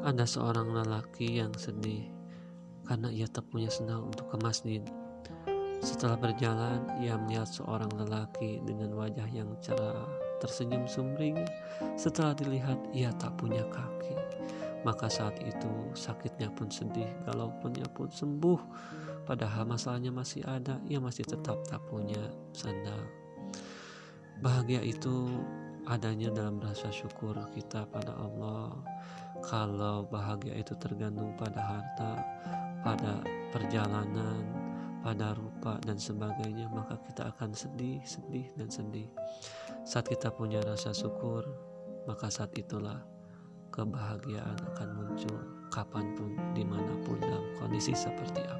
Ada seorang lelaki yang sedih karena ia tak punya sendal untuk ke masjid. Setelah berjalan, ia melihat seorang lelaki dengan wajah yang cerah, tersenyum sumringah. Setelah dilihat, ia tak punya kaki. Maka saat itu sakitnya pun sedih, galaupunnya pun sembuh. Padahal masalahnya masih ada, ia masih tetap tak punya sandal. Bahagia itu adanya dalam rasa syukur kita pada Allah kalau bahagia itu tergantung pada harta, pada perjalanan, pada rupa dan sebagainya, maka kita akan sedih, sedih, dan sedih. Saat kita punya rasa syukur, maka saat itulah kebahagiaan akan muncul kapan pun, di mana pun, dalam kondisi seperti apa pun.